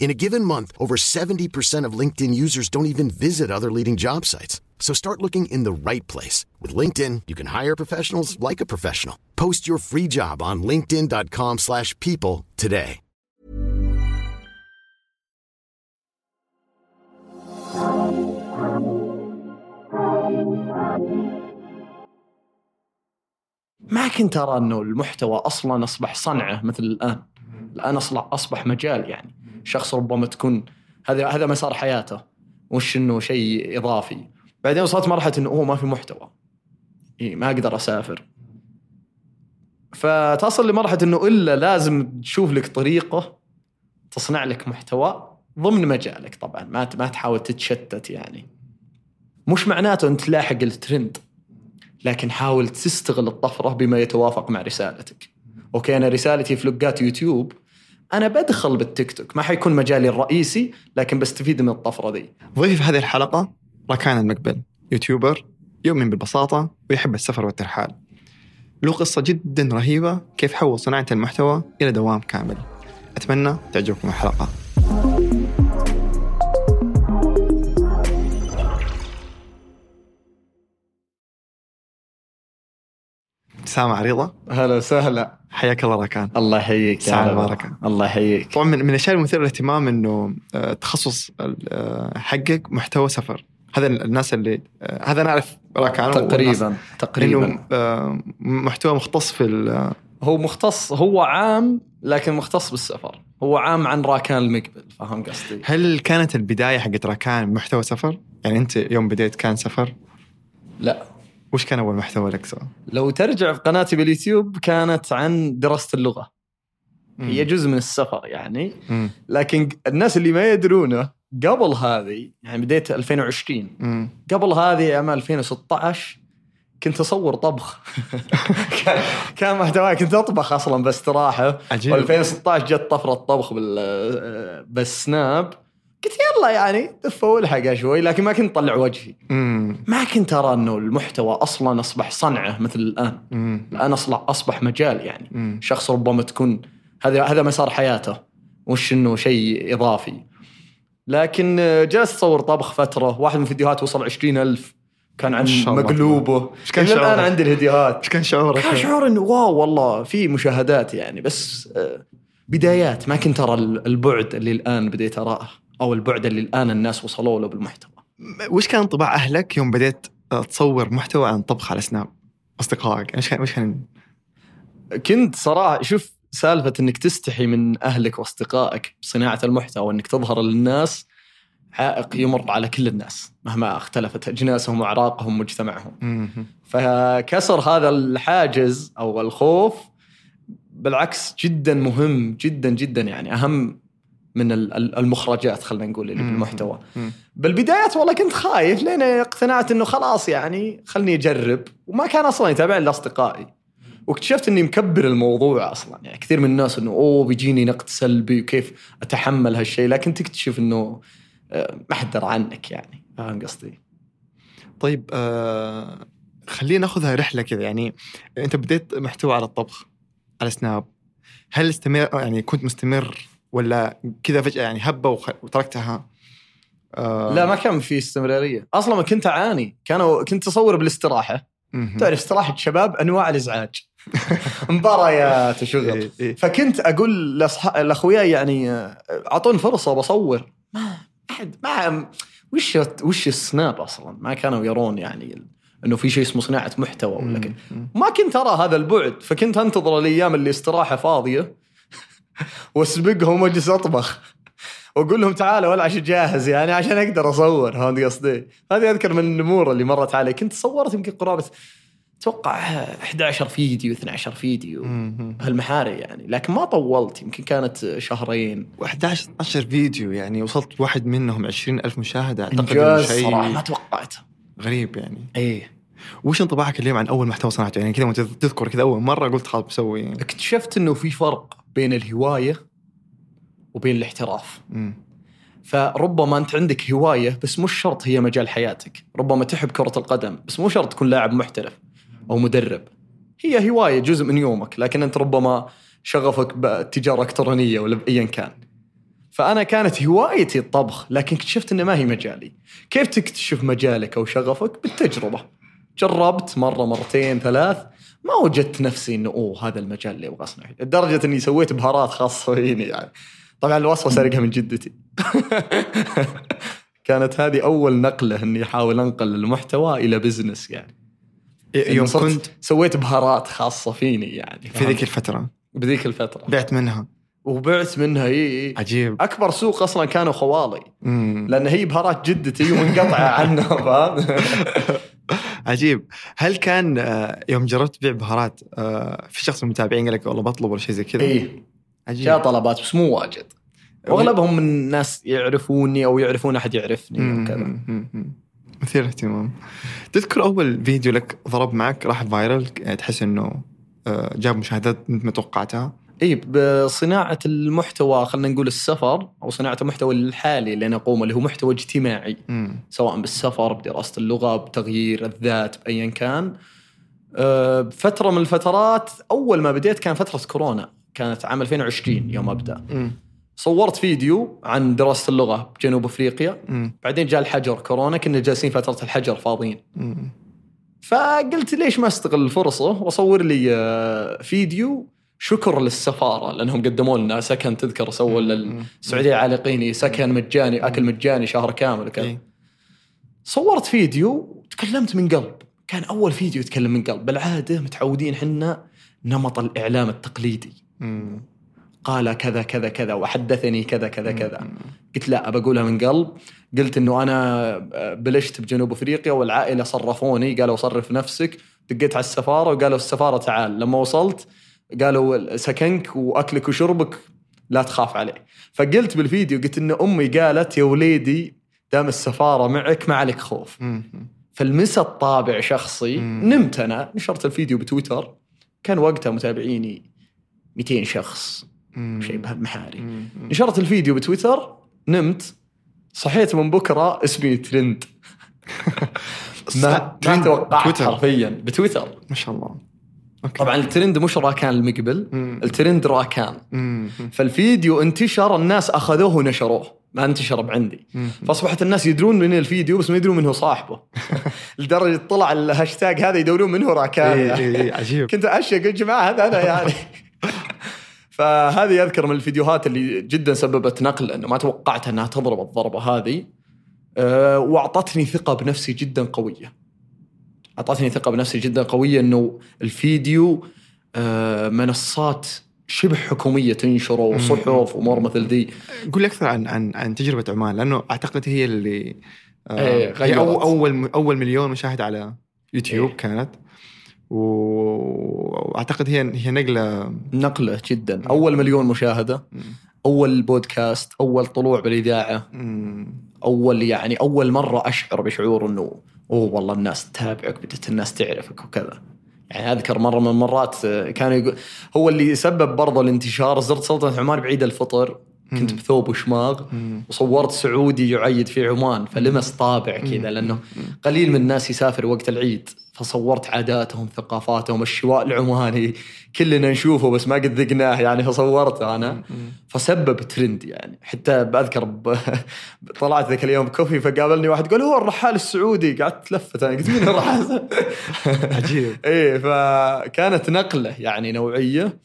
In a given month, over 70% of LinkedIn users don't even visit other leading job sites. So start looking in the right place. With LinkedIn, you can hire professionals like a professional. Post your free job on linkedin.com/people slash people today. ما كنت ارى انه المحتوى اصلا اصبح صنعه مثل الان الان اصبح اصبح مجال يعني شخص ربما تكون هذا هذا مسار حياته مش إنه شيء إضافي. بعدين وصلت مرحلة إنه اوه ما في محتوى. إيه ما أقدر أسافر. فتصل لمرحلة إنه إلا لازم تشوف لك طريقة تصنع لك محتوى ضمن مجالك طبعا ما ما تحاول تتشتت يعني. مش معناته أنت تلاحق الترند لكن حاول تستغل الطفرة بما يتوافق مع رسالتك. okay أنا رسالتي فلوقات يوتيوب أنا بدخل بالتيك توك. ما حيكون مجالي الرئيسي لكن بستفيد من الطفرة ذي. ضيفي في هذه الحلقة ركان المقبل YouTuber يؤمن بالبساطة ويحب السفر والترحال. له قصة جدا رهيبة كيف حول صناعة المحتوى إلى دوام كامل. أتمنى تعجبكم الحلقة. ابتسامة عريضة هلا وسهلا. حياك الله ركان الله يحييك يا. مباركة. الله يحييك. طبعا من من الأشياء المثيرة للاهتمام إنه آه، تخصص آه، حقك محتوى سفر. هذا الناس اللي آه، هذا نعرف راكان. تقريبا إنه تقريبا. آه، محتوى مختص في هو مختص هو عام لكن مختص بالسفر. هو عام عن راكان المقبل فاهم قصدي؟ هل كانت البداية حقت راكان محتوى سفر؟ يعني أنت يوم بديت كان سفر؟ لا. وش كان أول محتوى لك سوا؟ لو ترجع في قناتي باليوتيوب كانت عن دراسة اللغة. هي جزء من السفر يعني. مم. لكن الناس اللي ما يدرونه قبل هذه يعني بديت 2020 مم. قبل هذه أيام 2016 كنت أصور طبخ. كان- محتواي. كنت أطبخ أصلا باستراحه عجيب. و2016 جت طفرة طبخ بال بالسناب. قلت يلا يعني. دفه والحقها شوي لكن ما كنت طلع وجهي. مم. ما كنت أرى إنه المحتوى أصلا أصبح صنعه مثل الآن. مم. الآن اصبح أصبح مجال يعني. مم. شخص ربما تكون هذا هذا مسار حياته. مش إنه شيء إضافي. لكن جلست أصور طبخ فترة. واحد من الفيديوهات وصل عشرين ألف. كان عن. مقلوبه. إيش كان إلى الآن شعورك؟ عندي الفيديوهات إيش كان شعورك؟ كان شعور إنه واو والله في مشاهدات يعني. بس آه، بدايات. ما كنت أرى البعد اللي الآن بديت أراه. أو البعد اللي الآن الناس وصلوا له بالمحتوى وش كان انطباع أهلك يوم بديت تصور محتوى عن طبخ على سناب؟ أصدقائك إيش كان إيش كان كنت صراحة شوف سالفة إنك تستحي من أهلك وأصدقائك بصناعة المحتوى وانك تظهر للناس عائق يمر على كل الناس مهما اختلفت أجناسهم وأعراقهم ومجتمعهم مم. فكسر هذا الحاجز أو الخوف بالعكس جدا مهم جدا جدا يعني أهم من ال- ال- المخرجات خلينا نقول اللي. بالمحتوى. بالبدايات والله كنت خايف لين اقتنعت إنه خلاص يعني خلني أجرب وما كان أصلا يتابعني إلا أصدقائي واكتشفت إني مكبر الموضوع أصلا يعني كثير من الناس إنه أوه بيجيني نقد سلبي وكيف أتحمل هالشيء لكن تكتشف إنه آه، ما حد درى عنك يعني فاهم قصدي؟ طيب آه خلينا ناخذها رحلة كذا يعني أنت بديت محتوى على الطبخ على سناب هل استمر يعني كنت مستمر ولا كذا فجأة يعني هبة وخ... وتركتها؟ آه. لا ما كان في استمرارية. أصلا ما كنت أعاني. كانوا كنت أصور بالاستراحة. تعرف استراحة شباب أنواع الإزعاج. مباريات وشغل. إيه إيه. فكنت أقول لأصح... لأخوياي يعني آه، أعطوني فرصة بصور ما أحد ما وش وش السناب أصلا؟ ما كانوا يرون يعني إنه في شيء اسمه صناعة محتوى ولا كذا. ما كنت أرى هذا البعد. فكنت أنتظر الأيام اللي استراحة فاضية. واسبقهم واجلس أطبخ. وأقول لهم تعالوا ولا عشان جاهز يعني عشان أقدر أصور. فهمت قصدي؟ هذه أذكر من الأمور اللي مرت علي. كنت صورت يمكن قرابة أتوقع 11 فيديو 12 فيديو. هالمحاري يعني. لكن ما طولت يمكن كانت شهرين. و11 12 فيديو يعني وصلت واحد منهم 20 ألف إنه انجاز شيء صراحة ما توقعته غريب يعني. إيه. وش انطباعك اليوم عن أول محتوى صنعته؟ يعني كذا وأنت تذكر كذا أول مرة قلت خلاص بسوي اكتشفت إنه في فرق. بين الهواية وبين الاحتراف. مم. فربما أنت عندك هواية بس مش شرط هي مجال حياتك. ربما تحب كرة القدم بس مو شرط تكون لاعب محترف أو مدرب. هي هواية جزء من يومك لكن أنت ربما شغفك بالتجاره الالكترونيه ولا أيا كان. فأنا كانت هوايتي الطبخ لكن اكتشفت إنه ما هي مجالي. كيف تكتشف مجالك أو شغفك؟ بالتجربة. جربت مرة مرتين ثلاث ما وجدت نفسي إنه أوه هذا المجال اللي أبغى اصنع فيه لدرجة إني سويت بهارات خاصة فيني يعني. طبعا الوصفة سرقها من جدتي. كانت هذه أول نقلة إني أحاول أنقل المحتوى إلى business يعني. يوم كنت؟ سويت بهارات خاصة فيني يعني. في ذيك الفترة؟ بذيك الفترة. بعت منها؟ وبعت منها إي عجيب. أكبر سوق أصلا كانوا خوالي. مم. لأن هي بهارات جدتي ومنقطعه عنها فاهم عجيب. هل كان آه، يوم جربت تبيع بهارات آه، في شخص من المتابعين قال لك والله بطلب ولا شيء زي كذا؟ اي عجيب. جاء طلبات بس مو واجد. واغلبهم من ناس يعرفوني أو يعرفون أحد يعرفني وكذا. مثير اهتمام. تذكر أول فيديو لك ضرب معك راح فايرل تحس إنه آه، جاب مشاهدات انت ما توقعتها إي بصناعة المحتوى خلينا نقول السفر أو صناعة المحتوى الحالي اللي أنا اقوم اللي هو محتوى اجتماعي مم. سواء بالسفر بدراسة اللغة بتغيير الذات بايا كان أه، بفترة من الفترات أول ما بديت كان فترة كورونا كانت عام 2020 يوم أبدأ مم. صورت فيديو عن دراسة اللغة بجنوب أفريقيا مم. بعدين جاء الحجر كورونا كنا جالسين فترة الحجر فاضيين مم. فقلت ليش ما أستغل الفرصة وأصور لي آه، فيديو شكر للسفارة لأنهم قدموا لنا سكن تذكر سووا للسعوديه عالقيني سكن مجاني أكل مجاني شهر كامل وكذا. إيه. صورت فيديو تكلمت من قلب. كان أول فيديو يتكلم من قلب. بالعادة متعودين حنا نمط الإعلام التقليدي. قال كذا كذا كذا وحدثني كذا كذا كذا. قلت لا بقولها من قلب. قلت إنه أنا بلشت بجنوب أفريقيا والعائلة صرفوني قالوا صرف نفسك. دقيت على السفارة وقالوا السفارة تعال. لما وصلت قالوا سكنك وأكلك وشربك لا تخاف عليه فقلت بالفيديو قلت إن أمي قالت يا وليدي دام السفارة معك ما عليك خوف. فلمست طابع شخصي. نمت أنا نشرت الفيديو بتويتر كان وقتها متابعيني 200 شخص. شيء بهالمحاري. نشرت الفيديو بتويتر نمت صحيت من بكرة اسمي ترند ما توقعت. حرفيا بتويتر ما شاء الله okay. طبعا الترند مش راكان المقبل. الترند راكان مم. فالفيديو انتشر الناس أخذوه ونشروه ما انتشر من عندي. فأصبحت الناس يدرون من الفيديو بس ما يدرون منه صاحبه لدرجة طلع الهاشتاج هذا يدورون منه راكان إيه إيه إيه عجيب كنت اشيك يا جماعة هذا أنا يعني فهذه أذكر من الفيديوهات اللي جدا سببت نقل انه ما توقعت أنها تضرب الضربة هذه أه وأعطتني ثقة بنفسي جدا قوية. أعطتني ثقة بنفسي جدا قوية إنه الفيديو أه منصات شبه حكومية تنشره وصحف وأمور مثل ذي قول لي أكثر عن عن عن تجربة عمان لأنه أعتقد هي اللي آه، إيه، هي. أو أول أول مليون مشاهده على يوتيوب إيه. كانت. وأعتقد هي هي نقلة نقلة جدا. أول مليون مشاهدة أول بودكاست أول طلوع بالإذاعة. أول يعني أول مرة أشعر بشعور إنه أوه والله الناس تتابعك بدت الناس تعرفك وكذا. يعني أذكر مرة من المرات آه، كانوا يقول هو اللي سبب برضه الانتشار زرت سلطنة عمان بعيد الفطر. كنت بثوب وشماغ. وصورت سعودي يعيد في عمان فلمس طابع كذا لأنه قليل من الناس يسافر وقت العيد. فصورت عاداتهم ثقافاتهم الشواء العماني كلنا نشوفه بس ما قد ذقناه يعني فصورته أنا. فسبب ترند يعني. حتى بذكر ب... طلعت ذاك اليوم كوفي فقابلني واحد قال هو الرحال السعودي؟ قعدت تلفت أنا قلت مين الرحال؟ عجيب. إيه فكانت نقلة يعني نوعية.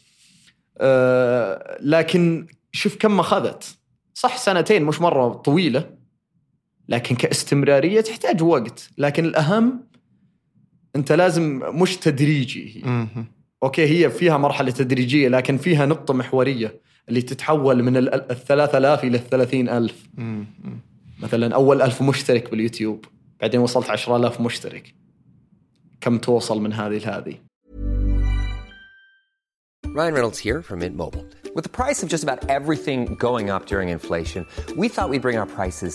أه لكن شوف كم أخذت. صح سنتين مش مرة طويلة لكن كاستمرارية تحتاج وقت. لكن الأهم انت لازم مش تدريجي هي. أوكي هي فيها مرحلة تدريجية لكن فيها نقطة محورية اللي تتحول من ال 3000 إلى 30000 مم. مم. مثلا أول ألف مشترك باليوتيوب بعدين وصلت 10000 مشترك كم توصل من هذه لهذه Ryan Reynolds here from Mint Mobile. With the price of just about everything going up during inflation, we thought we'd bring our prices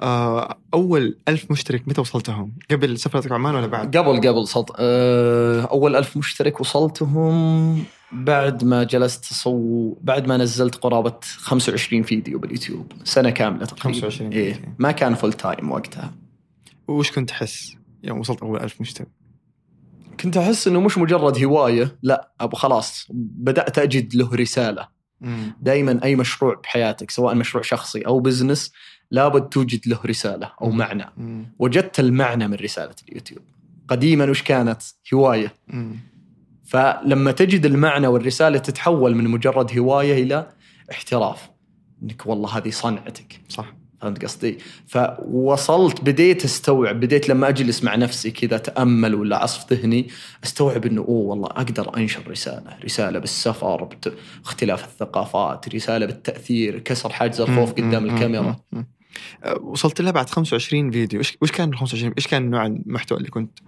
آه أول ألف مشترك متى وصلتهم؟ قبل سفرتك عمان ولا بعد؟ قبل قبل صلت أه أول ألف مشترك وصلتهم بعد ما جلست أصو بعد ما نزلت قرابة 25 فيديو باليوتيوب سنة كاملة تقريبا 25 إيه فيديو. ما كان full time وقتها وش كنت تحس يوم وصلت أول ألف مشترك؟ كنت أحس إنه مش مجرد هواية لا أبو خلاص بدأت أجد له رسالة. دائما أي مشروع بحياتك سواء مشروع شخصي أو بزنس لابد توجد له رسالة أو معنى. مم. وجدت المعنى من رسالة اليوتيوب. قديما وش كانت؟ هواية. مم. فلما تجد المعنى والرسالة تتحول من مجرد هواية إلى احتراف. إنك والله هذه صنعتك. صح. فهمت قصدي؟ فوصلت بديت أستوعب بديت لما أجلس مع نفسي كذا أتأمل ولا عصف ذهني أستوعب إنه أوه والله أقدر أنشر رسالة، رسالة بالسفر بت... اختلاف الثقافات، رسالة بالتأثير، كسر حاجز الخوف قدام. الكاميرا. آه، وصلت لها بعد 25 فيديو إيش وش كان ال 25 إيش كان نوع المحتوى اللي كنت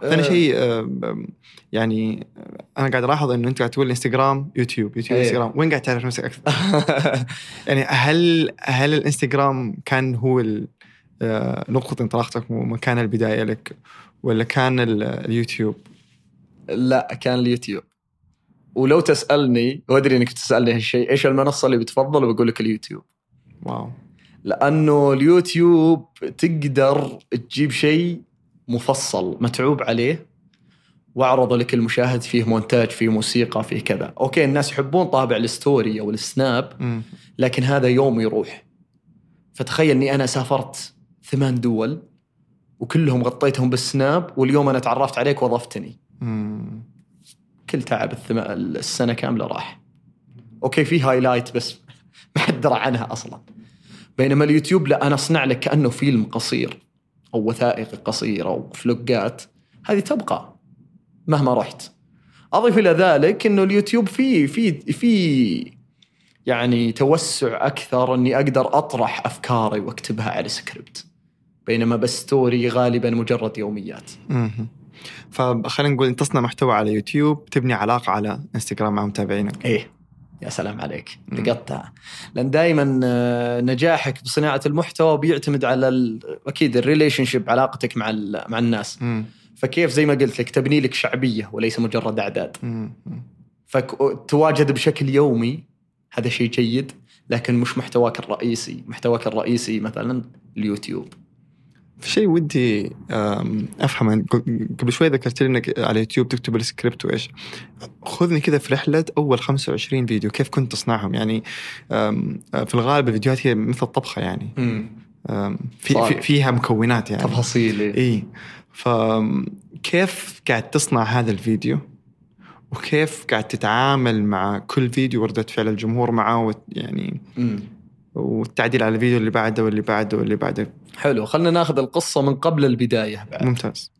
ثاني آه. شيء آه، يعني أنا قاعد ألاحظ إنه أنت قاعد تقول إنستغرام يوتيوب يوتيوب إيه. إنستغرام وين قاعد تعرف نفسك أكثر؟ يعني هل هل الإنستغرام كان هو نقطة انطلاقتك ومكان البداية لك ولا كان ال- اليوتيوب؟ لا كان اليوتيوب. ولو تسألني وأدري إنك تسألني هالشيء، إيش المنصة اللي بتفضل بقول لك اليوتيوب. wow لأنه اليوتيوب تقدر تجيب شيء مفصل متعوب عليه وأعرضه لك المشاهد فيه مونتاج فيه موسيقى فيه كذا. okay الناس يحبون طابع ال story أو السناب. لكن هذا يوم يروح. فتخيل إني أنا سافرت ثمان دول وكلهم غطيتهم بالسناب واليوم أنا تعرفت عليك وضفتني مم. كل تعب الثم... السنة كاملة راح. okay في highlight بس ما حد درى عنها أصلا. بينما اليوتيوب لا أنا أصنع لك كأنه فيلم قصير أو وثائقي قصير أو فلوقات هذه تبقى مهما رحت. اضيف إلى ذلك إنه اليوتيوب فيه في في يعني توسع أكثر إني أقدر أطرح أفكاري وأكتبها على سكريبت بينما بس story غالبا مجرد يوميات. فخلينا نقول انت تصنع محتوى على يوتيوب تبني علاقة على إنستغرام مع متابعينك. إيه. يا سلام عليك. لقطتها لأن دائما نجاحك بصناعه المحتوى بيعتمد على ال- أكيد ال relationship علاقتك مع ال- مع الناس. مم. فكيف زي ما قلت لك تبني لك شعبية وليس مجرد أعداد. فتواجد بشكل يومي هذا شيء جيد لكن مش محتواك الرئيسي. محتواك الرئيسي مثلا اليوتيوب. في شيء ودي افهم قبل شوي ذكرت لي إنك على يوتيوب تكتب السكريبت وإيش. خذني كذا في رحلة أول 25 فيديو كيف كنت تصنعهم. يعني أم، في الغالب الفيديوهات هي مثل الطبخة يعني. في. في فيها مكونات يعني. تفاصيل إيه. اي فكيف قاعد تصنع هذا الفيديو؟ وكيف قاعد تتعامل مع كل فيديو وردة فعل الجمهور معه؟ يعني مم. والتعديل على الفيديو اللي بعده واللي بعده واللي بعده. حلو خلينا ناخذ القصة من قبل البداية. بعد ممتاز.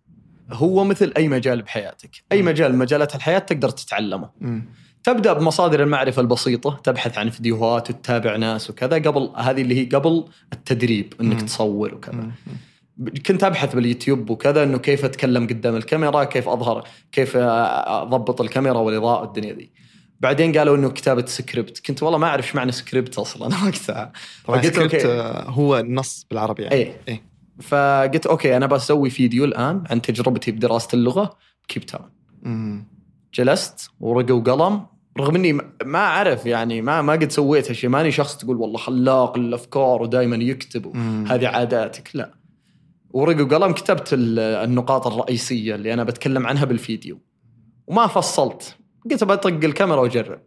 هو مثل أي مجال بحياتك. أي مجال من مجالات الحياة تقدر تتعلمه. مم. تبدأ بمصادر المعرفة البسيطة تبحث عن فيديوهات وتتابع ناس وكذا قبل هذه اللي هي قبل التدريب إنك مم. تصور وكذا. مم. كنت أبحث باليوتيوب وكذا إنه كيف أتكلم قدام الكاميرا كيف أظهر كيف أضبط الكاميرا والإضاءة والدنيا دي بعدين قالوا إنه كتابة سكريبت كنت والله ما أعرف إيش معنى سكريبت أصلا. وقتها. طبعا فقلت script okay. آه، هو النص بالعربي يعني. إيه. إيه. فقلت okay أنا بسوي فيديو الآن عن تجربتي بدراسة اللغة بكيب تاون. جلست ورقة وقلم رغم إني ما أعرف يعني ما ما قد سويت هالشيء ماني شخص تقول والله خلاق الأفكار ودائما يكتب. هذه عاداتك. لا. ورقة وقلم كتبت ال- النقاط الرئيسية اللي أنا بتكلم عنها بالفيديو. وما فصلت. قلت بطق الكاميرا وأجرب.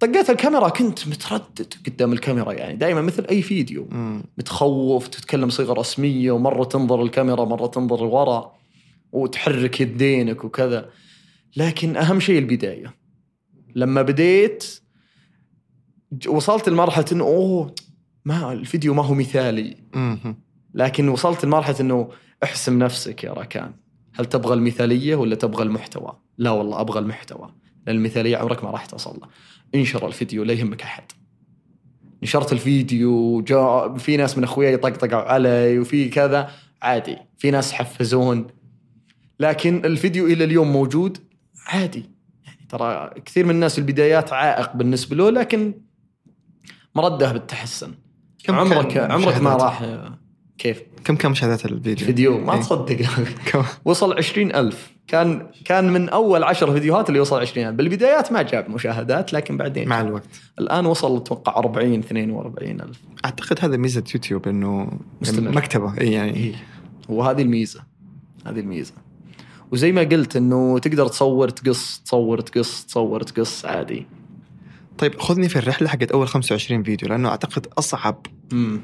طقيت الكاميرا كنت متردد قدام الكاميرا يعني. دائما مثل أي فيديو. مم. متخوف تتكلم صيغة رسمية ومرة تنظر الكاميرا مرة تنظر لورا وتحرك يدينك وكذا. لكن أهم شيء البداية. لما بديت وصلت لمرحلة إنه أوه ما الفيديو ما هو مثالي. مم. لكن وصلت لمرحلة إنه احسم نفسك يا راكان هل تبغى المثالية ولا تبغى المحتوى؟ لا والله أبغى المحتوى. لأن المثالية عمرك ما راح توصل له. انشر الفيديو لا يهمك أحد. نشرت الفيديو جاء في ناس من أخوياي يطقطقوا علي وفي كذا عادي في ناس حفزون لكن الفيديو إلى اليوم موجود عادي يعني ترى كثير من الناس البدايات عائق بالنسبة له لكن مردة بالتحسن كم عمرك عمرك ما؟ راح كيف كم كم مشاهدات الفيديو؟ الفيديو ما إيه. تصدق؟ وصل عشرين ألف كان كان من أول عشر فيديوهات اللي وصل عشرين ألف بالبدايات ما جاب مشاهدات لكن بعدين مع. الوقت. الآن وصل أتوقع 40 42 ألف. أعتقد هذا ميزة يوتيوب إنه مستمر. مكتبة. إي يعني. إيه. وهذه الميزة. هذه الميزة. وزي ما قلت إنه تقدر تصور تقص تصور تقص تصور تقص عادي. طيب خذني في الرحلة حقت أول 25 فيديو لأنه أعتقد أصعب امم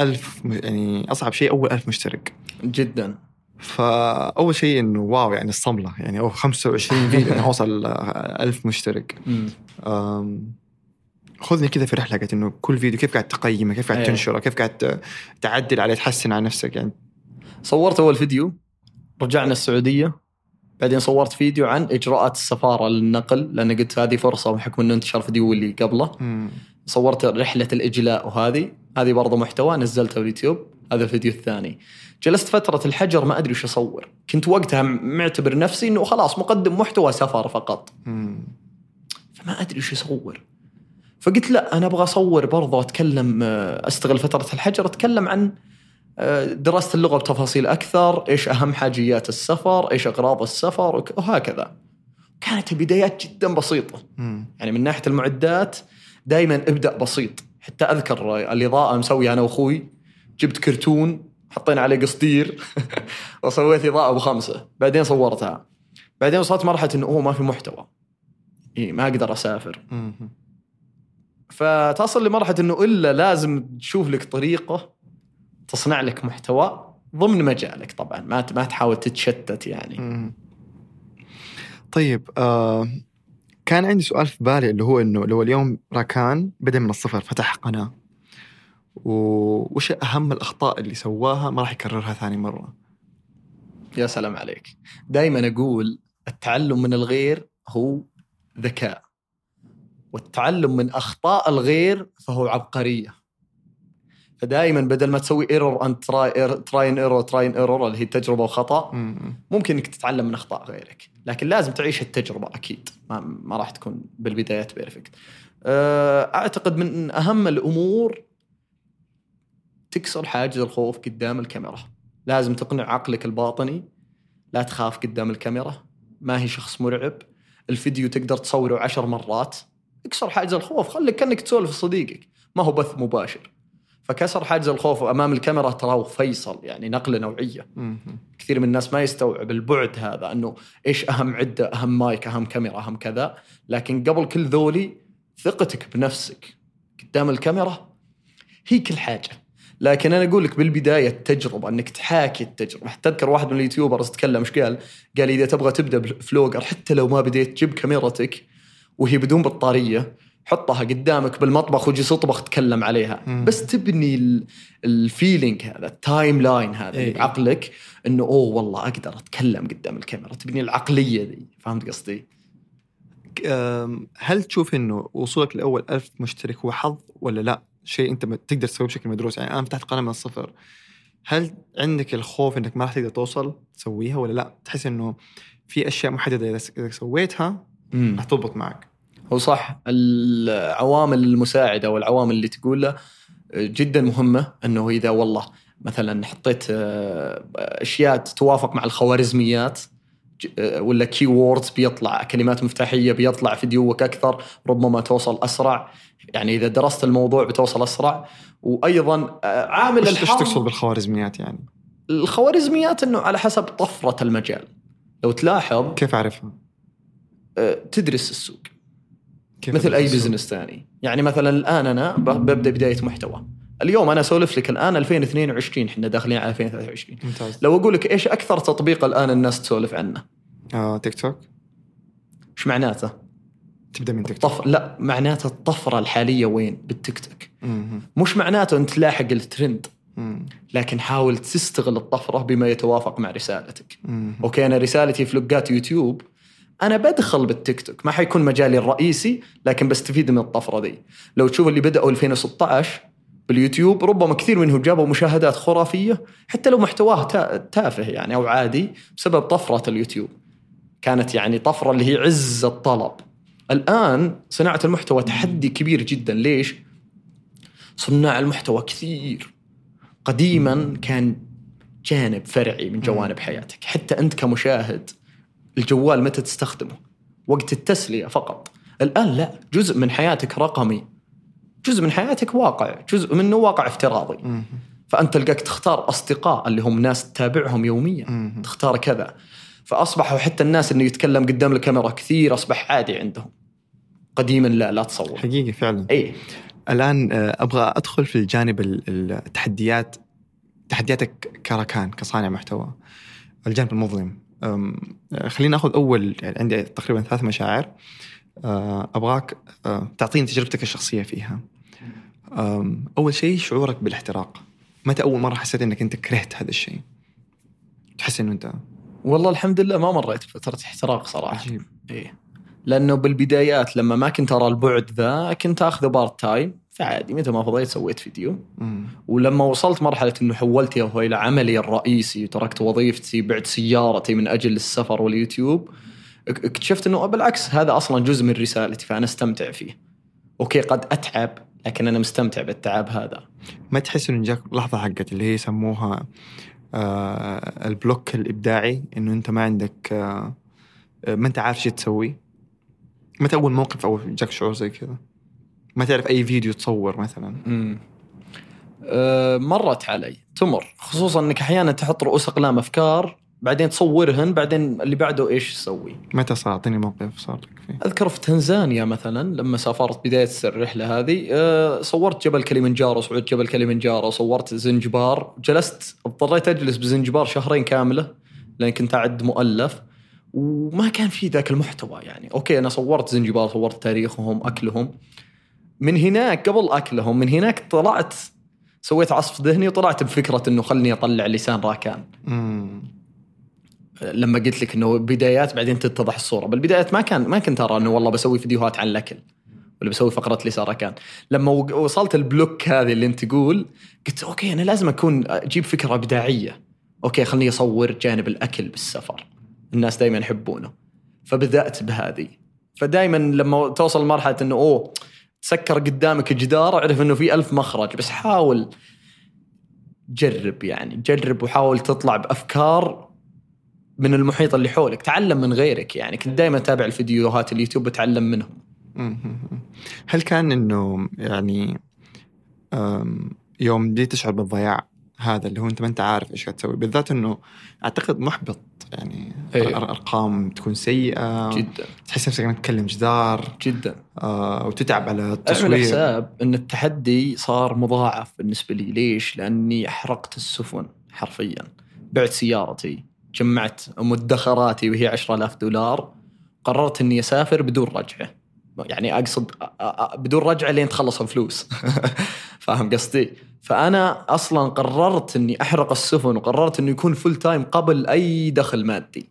ألف يعني أصعب شيء أول ألف مشترك. جدا. فأول شيء إنه واو يعني الصملة يعني أوه 25 فيديو أنا اوصل آه، ألف مشترك مم. أم، خذني كذا في رحلة حقت إنه كل فيديو كيف قاعد تقيمه كيف قاعد أيه. تنشره كيف قاعد تعدل عليه تحسن على نفسك يعني صورت أول فيديو رجعنا السعودية بعدين صورت فيديو عن إجراءات السفارة للنقل لأن قلت هذه فرصة بحكم إنه انتشر فيديو اللي قبله. صورت رحلة الإجلاء وهذه هذه برضه محتوى نزلته باليوتيوب هذا الفيديو الثاني. جلست فترة الحجر ما أدري وش أصور. كنت وقتها معتبر نفسي إنه خلاص مقدم محتوى سفر فقط. فما أدري وش أصور. فقلت لا أنا أبغى أصور برضه أتكلم آه، أستغل فترة الحجر أتكلم عن آه، دراسه اللغة بتفاصيل أكثر إيش أهم حاجيات السفر إيش أغراض السفر وهكذا. كانت البدايات جدا بسيطة. مم. يعني من ناحية المعدات دائما ابدأ بسيط. حتى أذكر الاضاءه مسوي أنا وأخوي. جبت كرتون حطينا عليه قصدير وسويت إضاءة بخمسه بعدين صورتها. بعدين وصلت مرحلة إنه اوه ما في محتوى. إي ما أقدر أسافر. فتصل لمرحلة إنه إلا لازم تشوف لك طريقة تصنع لك محتوى ضمن مجالك طبعا. ما ما تحاول تتشتت يعني. مم. طيب آه كان عندي سؤال في بالي اللي هو إنه لو اليوم راكان بدا من الصفر فتح قناة. وش أهم الأخطاء اللي سواها ما راح يكررها ثاني مرة؟ يا سلام عليك. دائما أقول التعلم من الغير هو ذكاء والتعلم من أخطاء الغير فهو عبقرية. فدائما بدل ما تسوي error and try try and error try and error اللي هي تجربة وخطأ مم. ممكن إنك تتعلم من أخطاء غيرك. لكن لازم تعيش التجربة أكيد. ما, ما راح تكون بالبدايات perfect أه، أعتقد من أهم الأمور تكسر حاجز الخوف قدام الكاميرا. لازم تقنع عقلك الباطني لا تخاف قدام الكاميرا. ما هي شخص مرعب. الفيديو تقدر تصوره عشر مرات. اكسر حاجز الخوف. خليك كأنك تسولف صديقك. ما هو بث مباشر. فكسر حاجز الخوف أمام الكاميرا ترى هو فيصل يعني نقلة نوعية. مم. كثير من الناس ما يستوعب البعد هذا أنه إيش أهم عدة أهم مايك أهم كاميرا أهم كذا. لكن قبل كل ذولي ثقتك بنفسك قدام الكاميرا هي كل حاجة. لكن أنا أقول لك بالبداية التجربة أنك تحاكي التجربة حتى اذكر واحد من ال YouTubers تكلم إيش قال؟ قال إذا تبغى تبدأ ب vlogger حتى لو ما بديت جيب كاميرتك وهي بدون بطارية حطها قدامك بالمطبخ وجلس اطبخ تكلم عليها مم. بس تبني ال- ال feeling هذا ال timeline هذا إيه. بعقلك إنه أوه والله أقدر أتكلم قدام الكاميرا تبني العقلية ذي فهمت قصدي؟ هل تشوف إنه وصولك لأول ألف مشترك هو حظ ولا لا شيء أنت تقدر تسويه بشكل مدروس. يعني أنا فتحت قناه من الصفر. هل عندك الخوف إنك ما راح تقدر توصل تسويها ولا لا؟ تحس إنه في أشياء محددة إذا سويتها. راح تضبط معك. هو صح العوامل المساعدة والعوامل اللي تقولها جدا مهمة إنه إذا والله مثلا حطيت آه، أشياء تتوافق مع الخوارزميات ولا كي ووردز بيطلع كلمات مفتاحية بيطلع فيديوك أكثر ربما توصل أسرع يعني إذا درست الموضوع بتوصل أسرع وأيضا آه، عامل إيش الحظ تقصد بالخوارزميات يعني؟ الخوارزميات إنه على حسب طفرة المجال لو تلاحظ كيف اعرفها؟ آه، تدرس السوق كيف مثل أي؟ بزنس ثاني يعني مثلا الآن أنا ببدأ بداية محتوى اليوم أنا أسولف لك الآن 2022 إحنا داخلين على 2023 ممتاز. لو أقول لك إيش أكثر تطبيق الآن الناس تسولف عنه؟ آه، تيك توك. إيش معناته؟ تبدأ من تيك توك. لا معناته الطفرة الحالية وين؟ بالتيك توك. مش معناته أنت تلاحق الترند مم. لكن حاول تستغل الطفرة بما يتوافق مع رسالتك. مم. أوكي أنا رسالتي في لغات يوتيوب أنا بدخل بالتيك توك. ما حيكون مجالي الرئيسي لكن بستفيد من الطفرة دي. لو تشوف اللي بدأوا 2016 باليوتيوب ربما كثير منهم جابوا مشاهدات خرافية حتى لو محتواه تا- تافه يعني أو عادي بسبب طفرة اليوتيوب. كانت يعني طفرة اللي هي عز الطلب. الآن صناعة المحتوى تحدي كبير جدا. ليش؟ صناع المحتوى كثير. قديما كان جانب فرعي من جوانب حياتك. حتى أنت كمشاهد الجوال متى تستخدمه؟ وقت التسلية فقط. الآن لا جزء من حياتك رقمي. جزء من حياتك واقع جزء منه واقع افتراضي. فأنت تلقاك تختار أصدقاء اللي هم ناس تتابعهم يوميا تختار كذا. فأصبحوا حتى الناس إنه يتكلم قدام الكاميرا كثير أصبح عادي عندهم. قديما لا لا تصور. حقيقي فعلا. إيه الآن آه، أبغى أدخل في الجانب ال- ال- التحديات تحدياتك كركان كصانع محتوى. الجانب المظلم. آه، خلينا ناخذ أول يعني عندي تقريبا ثلاث مشاعر. آه، أبغاك تعطيني تجربتك الشخصية فيها. أول شيء شعورك بالاحتراق. متى أول مرة حسيت إنك أنت كرهت هذا الشيء؟ تحس إنه أنت والله الحمد لله ما مريت بفترة احتراق صراحة. عجيب. إيه. لأنه بالبدايات لما ما كنت أرى البعد ذا كنت أخذه part time فعادي متى ما فضيت سويت فيديو. مم. ولما وصلت مرحلة إنه حولت هو إلى عملي الرئيسي وتركت وظيفتي بعت سيارتي من أجل السفر واليوتيوب اك- اكتشفت إنه بالعكس هذا أصلا جزء من رسالتي فأنا أستمتع فيه. أوكي قد أتعب لكن أنا مستمتع بالتعب هذا. ما تحس إنه جاك لحظة حقت اللي هي يسموها آه ال block الإبداعي إنه أنت ما عندك آه ما أنت عارف شو تسوي؟ متى أول موقف أو جاك شعور زي كذا؟ ما تعرف أي فيديو تصور مثلا؟ امم أه مرت علي. تمر. خصوصا إنك أحيانا تحط رؤوس أقلام أفكار بعدين تصورهن بعدين اللي بعده إيش تسوي؟ متى صار اعطيني موقف صار لك فيه؟ أذكر في تنزانيا مثلا لما سافرت بداية الرحله هذه أه صورت جبل كليمنجارو صعود جبل كليمنجارو صورت زنجبار. جلست اضطريت أجلس بزنجبار شهرين كاملة لأن كنت أعد مؤلف وما كان في ذاك المحتوى يعني. أوكي أنا صورت زنجبار صورت تاريخهم أكلهم. من هناك قبل أكلهم من هناك طلعت سويت عصف ذهني وطلعت بفكرة إنه خلني أطلع لسان راكان. مم. لما قلت لك إنه بدايات بعدين تتضح الصورة. بالبدايات ما كان ما كنت أرى إنه والله بسوي فيديوهات عن الأكل ولا بسوي فقرة لسان راكان. لما وصلت ال block هذه اللي أنت تقول قلت أوكي أنا لازم أكون أجيب فكرة إبداعية. أوكي خلني أصور جانب الأكل بالسفر. الناس دائما يحبونه. فبدأت بهذه. فدائما لما توصل لمرحلة إنه أوه تسكر قدامك جدار أعرف إنه في ألف مخرج. بس حاول جرب يعني جرب وحاول تطلع بأفكار من المحيط اللي حولك تعلم من غيرك يعني. كنت دائما أتابع الفيديوهات اليوتيوب بتعلم منهم. هل كان إنه يعني يوم جيت تشعر بالضياع هذا اللي هو أنت ما أنت عارف إيش قاعد تسوي؟ بالذات إنه أعتقد محبط يعني أيوه. أرقام تكون سيئة جدا. تحس نفسك إنك تكلم جدار جدا. آه وتتعب على أعمل التصوير. حساب إن التحدي صار مضاعف بالنسبة لي. ليش؟ لأني احرقت السفن حرفيا. بعت سيارتي. جمعت مدخراتي وهي 10000 دولار قررت إني أسافر بدون رجعة يعني أقصد بدون رجعة لين تخلص الفلوس فاهم قصدي؟ فأنا أصلا قررت إني أحرق السفن وقررت إنه يكون full time قبل أي دخل مادي.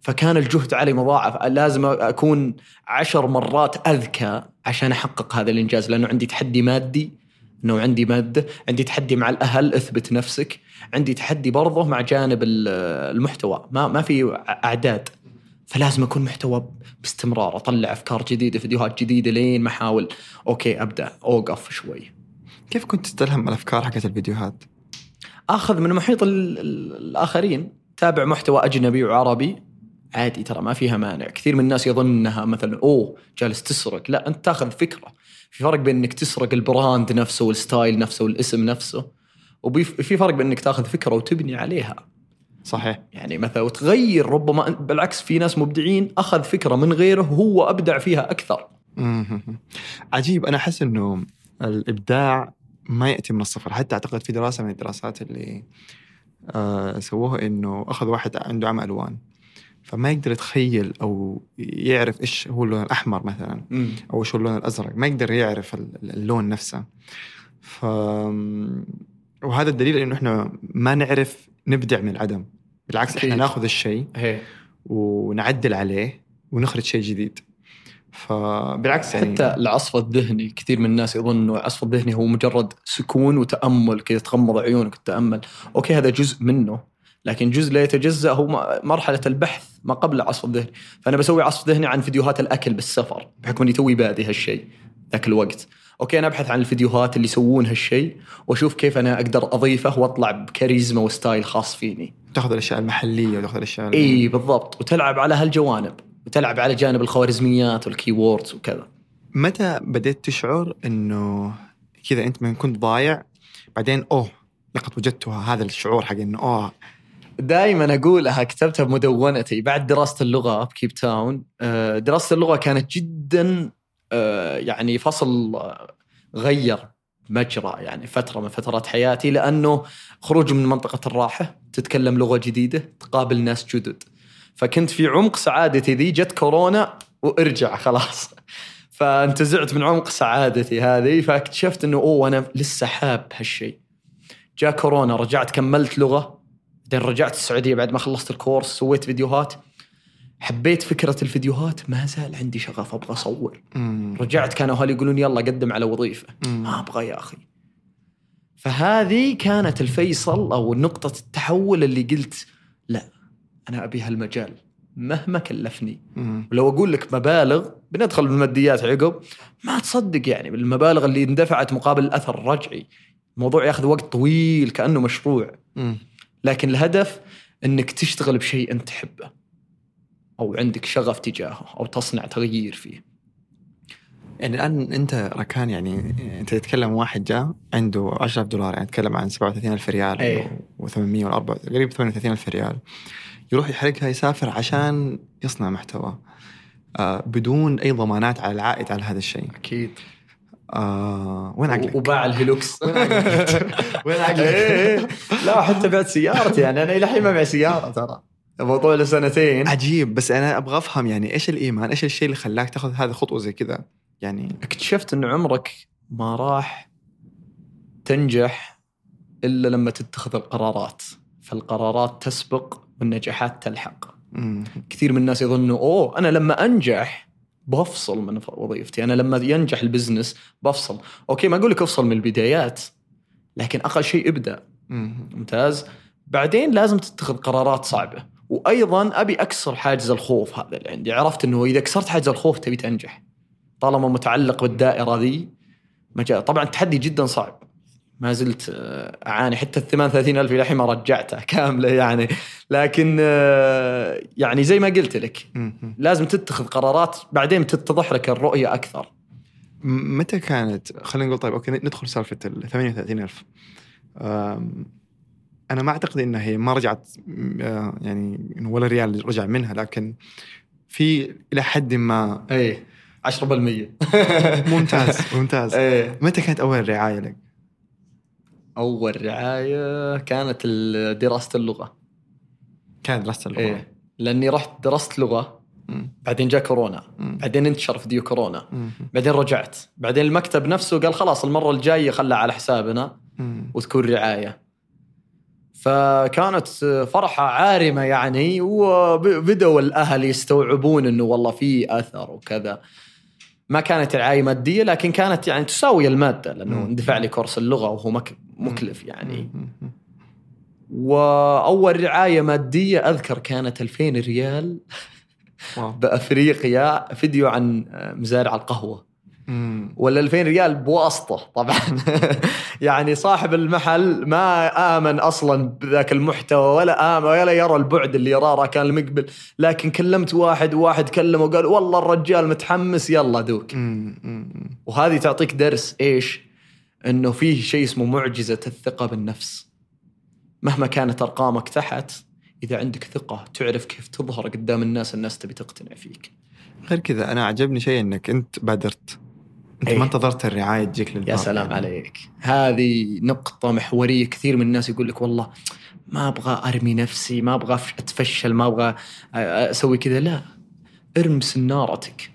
فكان الجهد علي مضاعف لازم أكون عشر مرات أذكى عشان أحقق هذا الإنجاز لأنه عندي تحدي مادي أنه عندي مادة عندي تحدي مع الأهل أثبت نفسك. عندي تحدي برضه مع جانب ال- المحتوى. ما, ما في أعداد. فلازم أكون محتوى باستمرار أطلع أفكار جديدة فيديوهات جديدة لين ما أحاول. أوكي أبدأ. أوقف شوي. كيف كنت تستلهم الأفكار حقت الفيديوهات؟ آخذ من محيط ال- ال- الآخرين. تابع محتوى أجنبي وعربي. عادي ترى ما فيها مانع. كثير من الناس يظن انها مثلا أوه جالس تسرق. لا أنت تاخذ فكرة. في فرق بين إنك تسرق ال brand نفسه وال style نفسه والاسم نفسه وفي فرق بين إنك تاخذ فكرة وتبني عليها. صحيح. يعني مثلا وتغير ربما بالعكس في ناس مبدعين أخذ فكرة من غيره وهو أبدع فيها أكثر. عجيب. أنا أحس إنه الإبداع ما يأتي من الصفر. حتى أعتقد في دراسة من الدراسات اللي آه سووها إنه أخذ واحد عنده عمى ألوان. فما يقدر يتخيل أو يعرف إيش هو اللون الأحمر مثلا أو إيش هو اللون الأزرق. ما يقدر يعرف ال- اللون نفسه. ف وهذا الدليل إنه إحنا ما نعرف نبدع من العدم. بالعكس إحنا. ناخذ الشيء. ونعدل عليه ونخرج شيء جديد. فبالعكس يعني حتى العصف الذهني كثير من الناس يظنوا العصف الذهني هو مجرد سكون وتأمل كذا تغمض عيونك وتتامل أوكي هذا جزء منه لكن جزء لا يتجزأ هو مرحلة البحث ما قبل العصف الذهني فأنا بسوي عصف ذهني عن فيديوهات الأكل بالسفر بحكم إني توي بادي هالشيء ذاك الوقت. أوكي أنا أبحث عن الفيديوهات اللي يسوون هالشيء وأشوف كيف أنا أقدر أضيفه وأطلع بكاريزما و style خاص فيني. تأخذ الأشياء المحلية وتأخذ الأشياء ال- اي بالضبط. وتلعب على هالجوانب. وتلعب على جانب الخوارزميات وال keywords وكذا. متى بديت تشعر إنه كذا أنت من كنت ضايع؟ بعدين أوه لقد وجدتها. هذا الشعور حق إنه أوه دائما اقولها كتبتها بمدونتي بعد دراسة اللغة بكيب تاون آه، دراسة اللغة كانت جدا آه، يعني فصل غير مجرى يعني فترة من فترات حياتي لأنه خروج من منطقة الراحة تتكلم لغة جديدة تقابل ناس جدد. فكنت في عمق سعادتي ذي جت كورونا وارجع خلاص. فانتزعت من عمق سعادتي هذه فاكتشفت إنه أوه أنا لسه حاب هالشيء جاء كورونا رجعت كملت لغة. بعدين رجعت السعودية بعد ما خلصت الكورس سويت فيديوهات. حبيت فكرة الفيديوهات ما زال عندي شغف أبغى أصور. مم. رجعت كانوا أهلي يقولون يلا قدم على وظيفة. ما أبغى يا أخي. فهذه كانت الفيصل أو نقطة التحول اللي قلت لا أنا أبي هالمجال مهما كلفني. مم. ولو أقول لك مبالغ بندخل بالماديات عقب ما تصدق يعني بالمبالغ اللي اندفعت مقابل الاثر الرجعي الموضوع ياخذ وقت طويل كأنه مشروع. مم. لكن الهدف إنك تشتغل بشيء أنت تحبه أو عندك شغف تجاهه أو تصنع تغيير فيه. يعني الآن أنت ركان يعني أنت تتكلم واحد جاء عنده 10000 دولار يعني تتكلم عن 37000 ريال إيه. و800 ولا 4 قريب 38000 ريال. يروح يحرقها يسافر عشان يصنع محتوى آه بدون أي ضمانات على العائد على هذا الشيء. أكيد. آه وين عقلك؟ وباع الهلوكس وين عقلك؟ وين عقلك؟ إيه، إيه. لا حتى بعت سيارتي يعني أنا إلى الحين ما معي سيارة ترى الموضوع له سنتين عجيب بس أنا أبغى أفهم يعني إيش الإيمان؟ إيش الشيء اللي خلاك تاخذ هذه الخطوه زي كذا؟ يعني اكتشفت إن عمرك ما راح تنجح إلا لما تتخذ القرارات فالقرارات تسبق والنجاحات تلحق مم. كثير من الناس يظنوا أوه أنا لما أنجح بفصل من وظيفتي. أنا لما ينجح ال business بفصل. أوكي ما أقول لك أفصل من البدايات لكن أقل شيء ابدأ. مم. ممتاز. بعدين لازم تتخذ قرارات صعبة. وأيضا أبي أكسر حاجز الخوف هذا اللي عندي. عرفت إنه إذا كسرت حاجز الخوف تبي تنجح. طالما متعلق بالدائرة ذي مجال. طبعا التحدي جدا صعب. ما زلت آه، أعاني حتى ال 33 ألف إلى الحين ما رجعتها كاملة يعني. لكن آه، يعني زي ما قلت لك. لازم تتخذ قرارات بعدين تتضح لك الرؤية أكثر. متى كانت؟ خلينا نقول طيب أوكي ندخل سالفة ال 38000 أم، أنا ما أعتقد إنها هي ما رجعت آه، يعني ولا ريال رجع منها لكن في إلى حد ما إيه 10% ممتاز ممتاز. إيه. متى كانت أول رعاية لك؟ أول رعاية كانت دراسة اللغة كانت دراسة اللغة إيه لأني رحت درست لغة مم. بعدين جاء كورونا مم. بعدين انتشر فيديو كورونا مم. بعدين رجعت بعدين المكتب نفسه قال خلاص المرة الجاية خلها على حسابنا مم. وتكون رعاية فكانت فرحة عارمة يعني وبدأوا الأهل يستوعبون إنه والله في أثر وكذا ما كانت رعاية مادية لكن كانت يعني تساوي المادة لأنه مم. اندفع لي كورس اللغة وهو مكلف يعني. وأول رعاية مادية أذكر كانت 2000 ريال. بأفريقيا فيديو عن آه، مزارع القهوة. ولا 2000 ريال بواسطة طبعا يعني صاحب المحل ما آمن أصلا بذاك المحتوى ولا آمن ولا يرى البعد اللي يراه كان المقبل لكن كلمت واحد وواحد كلمه وقال والله الرجال متحمس يلا دوك. وهذه تعطيك درس إيش؟ إنه فيه شيء اسمه معجزة الثقة بالنفس. مهما كانت أرقامك تحت إذا عندك ثقة تعرف كيف تظهر قدام الناس الناس تبي تقتنع فيك. غير كذا أنا عجبني شيء إنك أنت بادرت أنت إيه. ما انتظرت الرعاية تجيك للباب يا سلام يعني. عليك. هذه نقطة محورية كثير من الناس يقول لك والله ما أبغى أرمي نفسي، ما أبغى أتفشل، ما أبغى أسوي كذا، لا ارم سنارتك.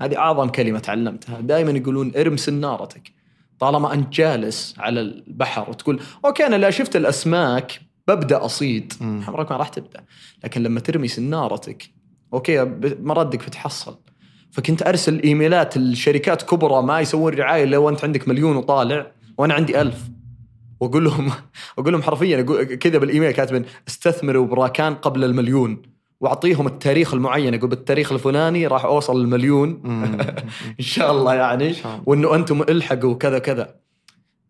هذه أعظم كلمة تعلمتها دائما يقولون ارم سنارتك طالما أنت جالس على البحر وتقول أوكي أنا لا شفت الأسماك ببدأ أصيد. عمرك ما راح تبدأ. لكن لما ترمي سنارتك أوكي مردك بتحصل. فكنت أرسل إيميلات لشركات كبرى ما يسوون رعاية إلا وأنت عندك مليون وطالع وأنا عندي ألف. وأقول لهم أقول لهم حرفيا كذا بالإيميل كاتبين استثمروا براكان قبل المليون. واعطيهم التاريخ المعين. أقول بالتاريخ الفلاني راح اوصل المليون. إن شاء الله يعني. وإنه أنتم إلحقوا كذا كذا.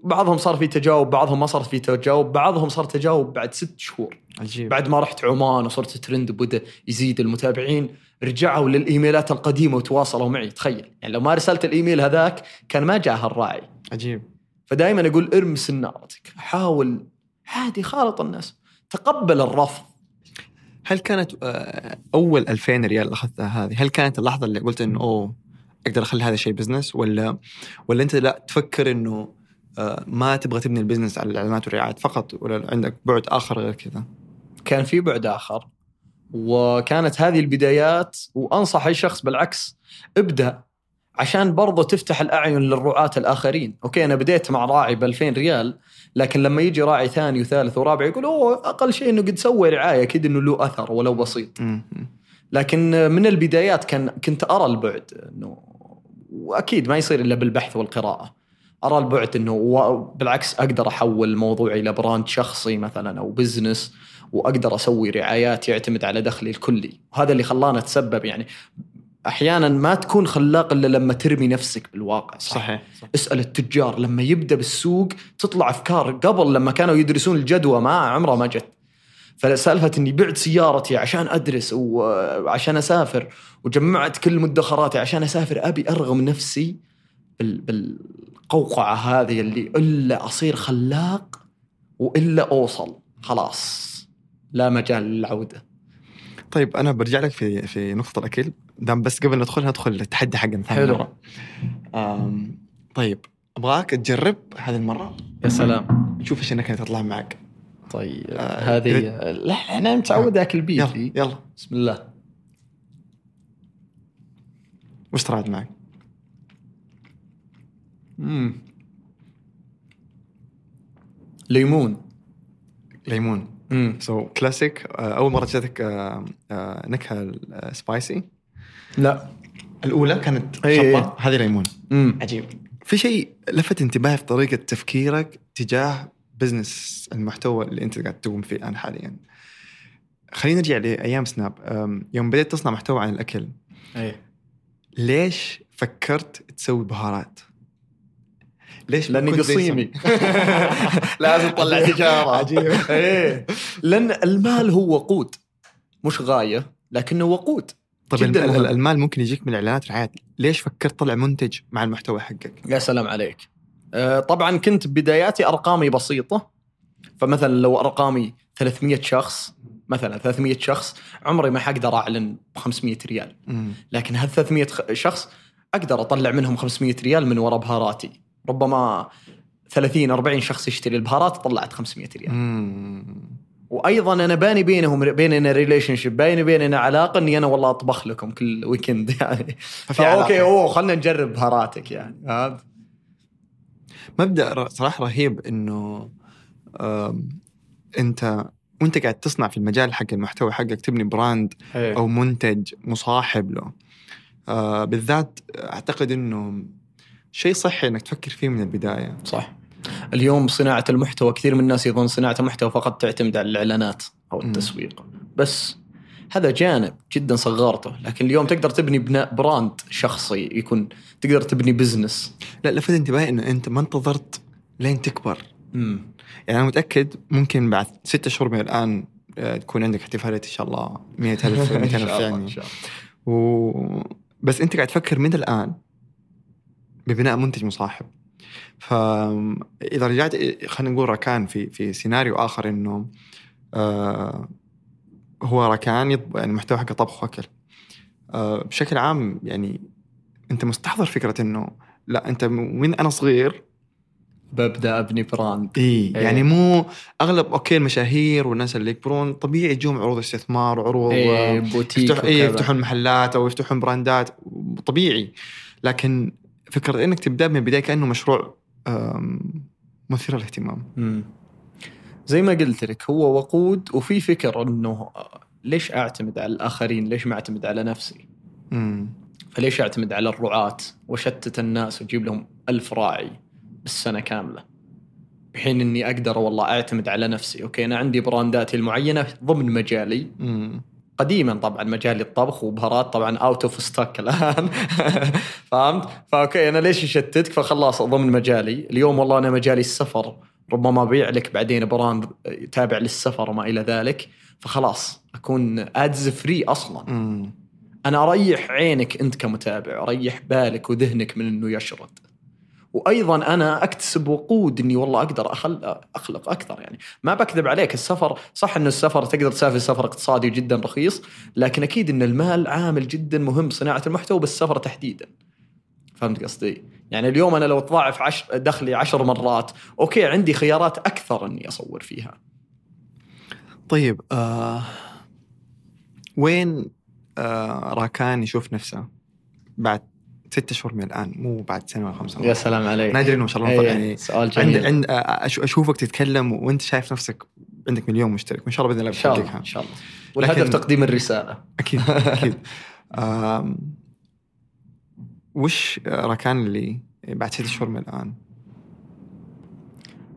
بعضهم صار في تجاوب بعضهم ما صار في تجاوب بعضهم صار تجاوب بعد ست شهور. عجيب. بعد ما رحت عمان وصرت ترند وبدا يزيد المتابعين رجعوا للإيميلات القديمة وتواصلوا معي. تخيل. يعني لو ما رسلت الإيميل هذاك كان ما جاء هالراعي عجيب. فدائما أقول ارمي سنارتك حاول. عادي خالط الناس. تقبل الرفض. هل كانت آه، أول 2000 ريال أخذتها هذه هل كانت اللحظة اللي قلت إنه أوه أقدر أخلي هذا شيء business ولا ولا أنت لا تفكر إنه آه، ما تبغى تبني البزنس على الإعلانات والرعايات فقط ولا عندك بعد آخر غير كذا؟ كان في بعد آخر وكانت هذه البدايات وأنصح أي شخص بالعكس ابدأ عشان برضو تفتح الأعين للرعاة الآخرين، أوكي أنا بديت مع راعي ب 2000 ريال لكن لما يجي راعي ثاني وثالث ورابع يقول أوه أقل شيء إنه قد سوى رعاية أكيد إنه له أثر ولو بسيط. لكن من البدايات كان كنت أرى البعد إنه وأكيد ما يصير إلا بالبحث والقراءة. أرى البعد إنه بالعكس أقدر أحول موضوعي إلى brand شخصي مثلا أو business وأقدر أسوي رعايات يعتمد على دخلي الكلي، وهذا اللي خلانا نتسبب يعني أحيانا ما تكون خلاق إلا لما ترمي نفسك بالواقع صح؟ صحيح صح. اسأل التجار لما يبدأ بالسوق تطلع أفكار قبل لما كانوا يدرسون الجدوى ما عمرها ما جت فسألفة إني بعت سيارتي عشان أدرس وعشان أسافر وجمعت كل مدخراتي عشان أسافر أبي أرغم نفسي بال- بالقوقعة هذه اللي إلا أصير خلاق وإلا أوصل خلاص لا مجال للعودة طيب أنا برجع لك في في نقطة الاكل دام بس قبل ندخل ندخل التحدي حقنا ثاني حلو. طيب أبغاك تجرب هذه المرة. يا سلام. نشوف إيش النكهه تطلع معك. طيب آه، هذه لا أنا متعود أكل يلا بيتي. يلا بسم الله. وش طلعت معك؟ مم. ليمون. ليمون. so classic أول مرة جاتك آه، آه، نكهة آه، spicy لا. الأولى كانت إيه. شطة. هذه ليمون. مم. عجيب. في شيء لفت انتباهي في طريقة تفكيرك تجاه business المحتوى اللي أنت قاعد تقوم فيه الان حاليا. خلينا نرجع لأيام سناب. يوم بديت تصنع محتوى عن الأكل. إيه. ليش فكرت تسوي بهارات؟ ليش لأني قصيمي. لازم تطلع. تجارة. عجيب. إيه. لأن المال هو وقود مش غاية لكنه وقود طيب جداً ال- ال- مهم. المال ممكن يجيك من الاعلانات رعايات ليش فكرت تطلع منتج مع المحتوى حقك؟ يا سلام عليك آه، طبعا كنت بداياتي أرقامي بسيطة فمثلا لو أرقامي 300 شخص مثلا 300 شخص عمري ما حقدر أعلن ب 500 ريال. لكن هال 300 خ- شخص أقدر أطلع منهم 500 ريال من وراء بهاراتي ربما 30 40 شخص يشتري البهارات طلعت 500 ريال مم. وأيضا أنا باني بينهم بيننا relationship بيني بيننا علاقة إني أنا والله أطبخ لكم كل weekend يعني. ففي علاقة. أوكي أوه خلينا نجرب بهاراتك يعني فهمت؟ مبدأ صراحة رهيب إنه أنت وأنت قاعد تصنع في المجال حق المحتوى حقك تبني brand أو منتج مصاحب له. آه بالذات أعتقد إنه شيء صحي إنك تفكر فيه من البداية. صح. اليوم صناعة المحتوى كثير من الناس يظن صناعة المحتوى فقط تعتمد على الإعلانات أو. التسويق. بس هذا جانب جدا صغرته لكن اليوم تقدر تبني بناء brand شخصي يكون تقدر تبني business لا لفت انتباهي إنه أنت ما انتظرت لين تكبر. امم يعني أنا متأكد ممكن بعد ستة شهور من الآن آه، تكون عندك احتفالات إن شاء الله 100000 إن 200000 شاء الله يعني. و... بس أنت قاعد تفكر من الآن ببناء منتج مصاحب. فاذا رجعت خلينا نقول ركان في في سيناريو آخر إنه آه هو ركان يعني محتوى حق طبخ وأكل آه بشكل عام يعني أنت مستحضر فكرة إنه لا أنت من أنا صغير ببدأ أبني brand إي إيه. يعني مو أغلب أوكي المشاهير والناس اللي يكبرون طبيعي يجون عروض استثمار وعروض إيه، بوتيك يفتح إيه. يفتحون محلات أو يفتحون brand ات طبيعي لكن فكرة إنك تبدأ من البداية كأنه مشروع مثير للاهتمام. زي ما قلت لك هو وقود وفي فكر إنه ليش أعتمد على الآخرين؟ ليش ما أعتمد على نفسي؟ مم. فليش أعتمد على الرعاة وشتت الناس وأجيب لهم ألف راعي بالسنة كاملة بحين إني أقدر والله أعتمد على نفسي، أوكي أنا عندي brand اتي المعينة ضمن مجالي مم. قديما طبعا مجال الطبخ وبهارات طبعا out of stock الآن. فهمت؟ فأوكي أنا ليش اشتتك فخلاص ضمن مجالي، اليوم والله أنا مجالي السفر. ربما أبيع لك بعدين brand تابع للسفر وما إلى ذلك. فخلاص أكون ads free أصلا. مم. أنا أريح عينك أنت كمتابع أريح بالك وذهنك من إنه يشرد. وأيضا أنا أكتسب وقود إني والله أقدر. أخلق أكثر يعني ما بكذب عليك السفر صح انه السفر تقدر تسافر سفر اقتصادي جدا رخيص لكن أكيد إن المال عامل جدا مهم بصناعه المحتوى بالسفر تحديدا فهمت قصدي؟ يعني اليوم أنا لو تضاعف عش... دخلي عشر مرات أوكي عندي خيارات أكثر إني أصور فيها طيب آه وين آه راكان يشوف نفسه بعد ستة شهور من الآن مو بعد سنة ولا خمسة. يا سلام عليك. أنا أدري إنه ما شاء الله إيه، يعني سؤال عند جميل. عند أش- أشوفك تتكلم وأنت شايف نفسك عندك مليون مشترك. وإن شاء الله بإذن الله إن شاء الله إن شاء الله. والهدف تقديم الرسالة. أكيد أكيد. وش راكان اللي بعد ستة شهور من الآن؟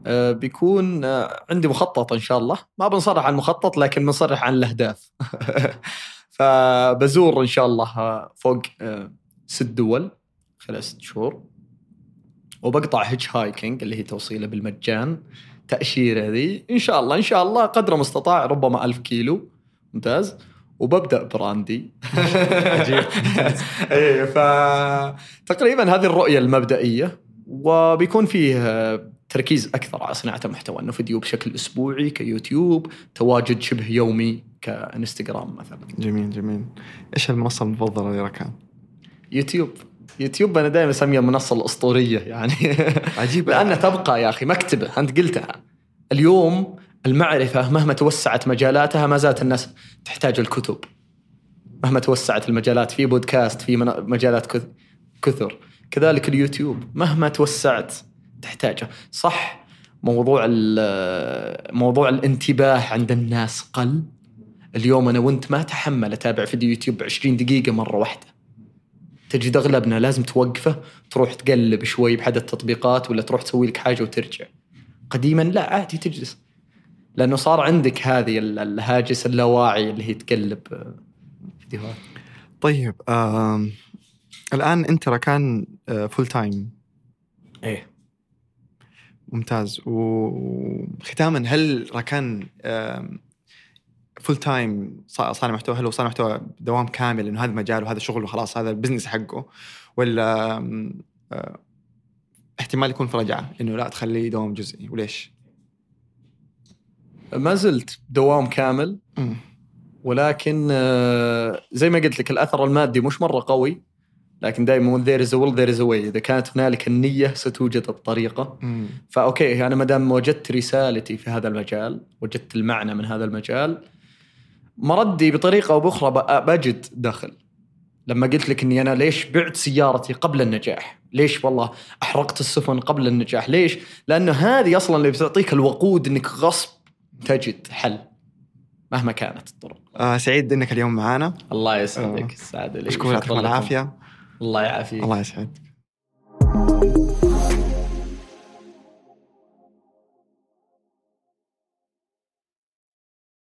آه، بيكون آه، عندي مخطط إن شاء الله. ما بنصرح عن المخطط لكن بنصرح عن الأهداف. فبزور إن شاء الله آه، فوق ست دول خلال ست شهور. وبقطع hitchhiking اللي هي توصيله بالمجان. تأشيرة ذي إن شاء الله إن شاء الله قدر المستطاع ربما ألف كيلو. ممتاز. وببدأ brand ي. عجيب. إيه فتقريبا هذه الرؤية المبدئية. وبيكون فيه تركيز أكثر على صناعة المحتوى. إنه فيديو بشكل أسبوعي كيوتيوب. تواجد شبه يومي كإنستغرام مثلا. جميل جميل. إيش المنصة المفضلة لراكان؟ يوتيوب. يوتيوب أنا دائما أسميها المنصة الأسطورية يعني. عجيب لانها تبقى يا أخي مكتبة أنت قلتها. اليوم المعرفة مهما توسعت مجالاتها ما زالت الناس تحتاج الكتب. مهما توسعت المجالات في بودكاست في مجالات كث- كثر. كذلك اليوتيوب مهما توسعت تحتاجه صح موضوع موضوع الانتباه عند الناس قل. اليوم أنا وأنت ما تحمل أتابع فيديو يوتيوب 20 دقيقة مرة واحدة. تجد أغلبنا لازم توقفه تروح تقلب شوي بحد التطبيقات ولا تروح تسوي لك حاجة وترجع. قديما لا عادي تجلس. لأنه صار عندك هذه ال- الهاجس اللاواعي اللي هي تقلب آه، فيديوهات. طيب آم، الآن أنت راكان full time إيه. ممتاز. وختاما هل راكان full time صانع محتوى هل هو صانع محتوى دوام كامل إنه هذا مجال وهذا شغل وخلاص هذا ال business حقه ولا آه، احتمال يكون في رجعة إنه لا تخليه دوام جزئي وليش؟ ما زلت دوام كامل. ولكن آه، زي ما قلت لك الأثر المادي مش مرة قوي لكن دائما a will there is a way إذا كانت هنالك النية ستوجد الطريقة. فأوكي أنا ما دام وجدت رسالتي في هذا المجال وجدت المعنى من هذا المجال مردي بطريقة أو بأخرى بجد دخل لما قلت لك إني أنا ليش بعت سيارتي قبل النجاح؟ ليش والله أحرقت السفن قبل النجاح؟ ليش؟ لأنه هذه أصلا اللي بتعطيك الوقود إنك غصب تجد حل مهما كانت الطرق. آه سعيد إنك اليوم معنا الله آه. يسعدك السعادة لي أشكرك يعطيكم شكراً لكم. العافيه الله يعافيك الله يسعدك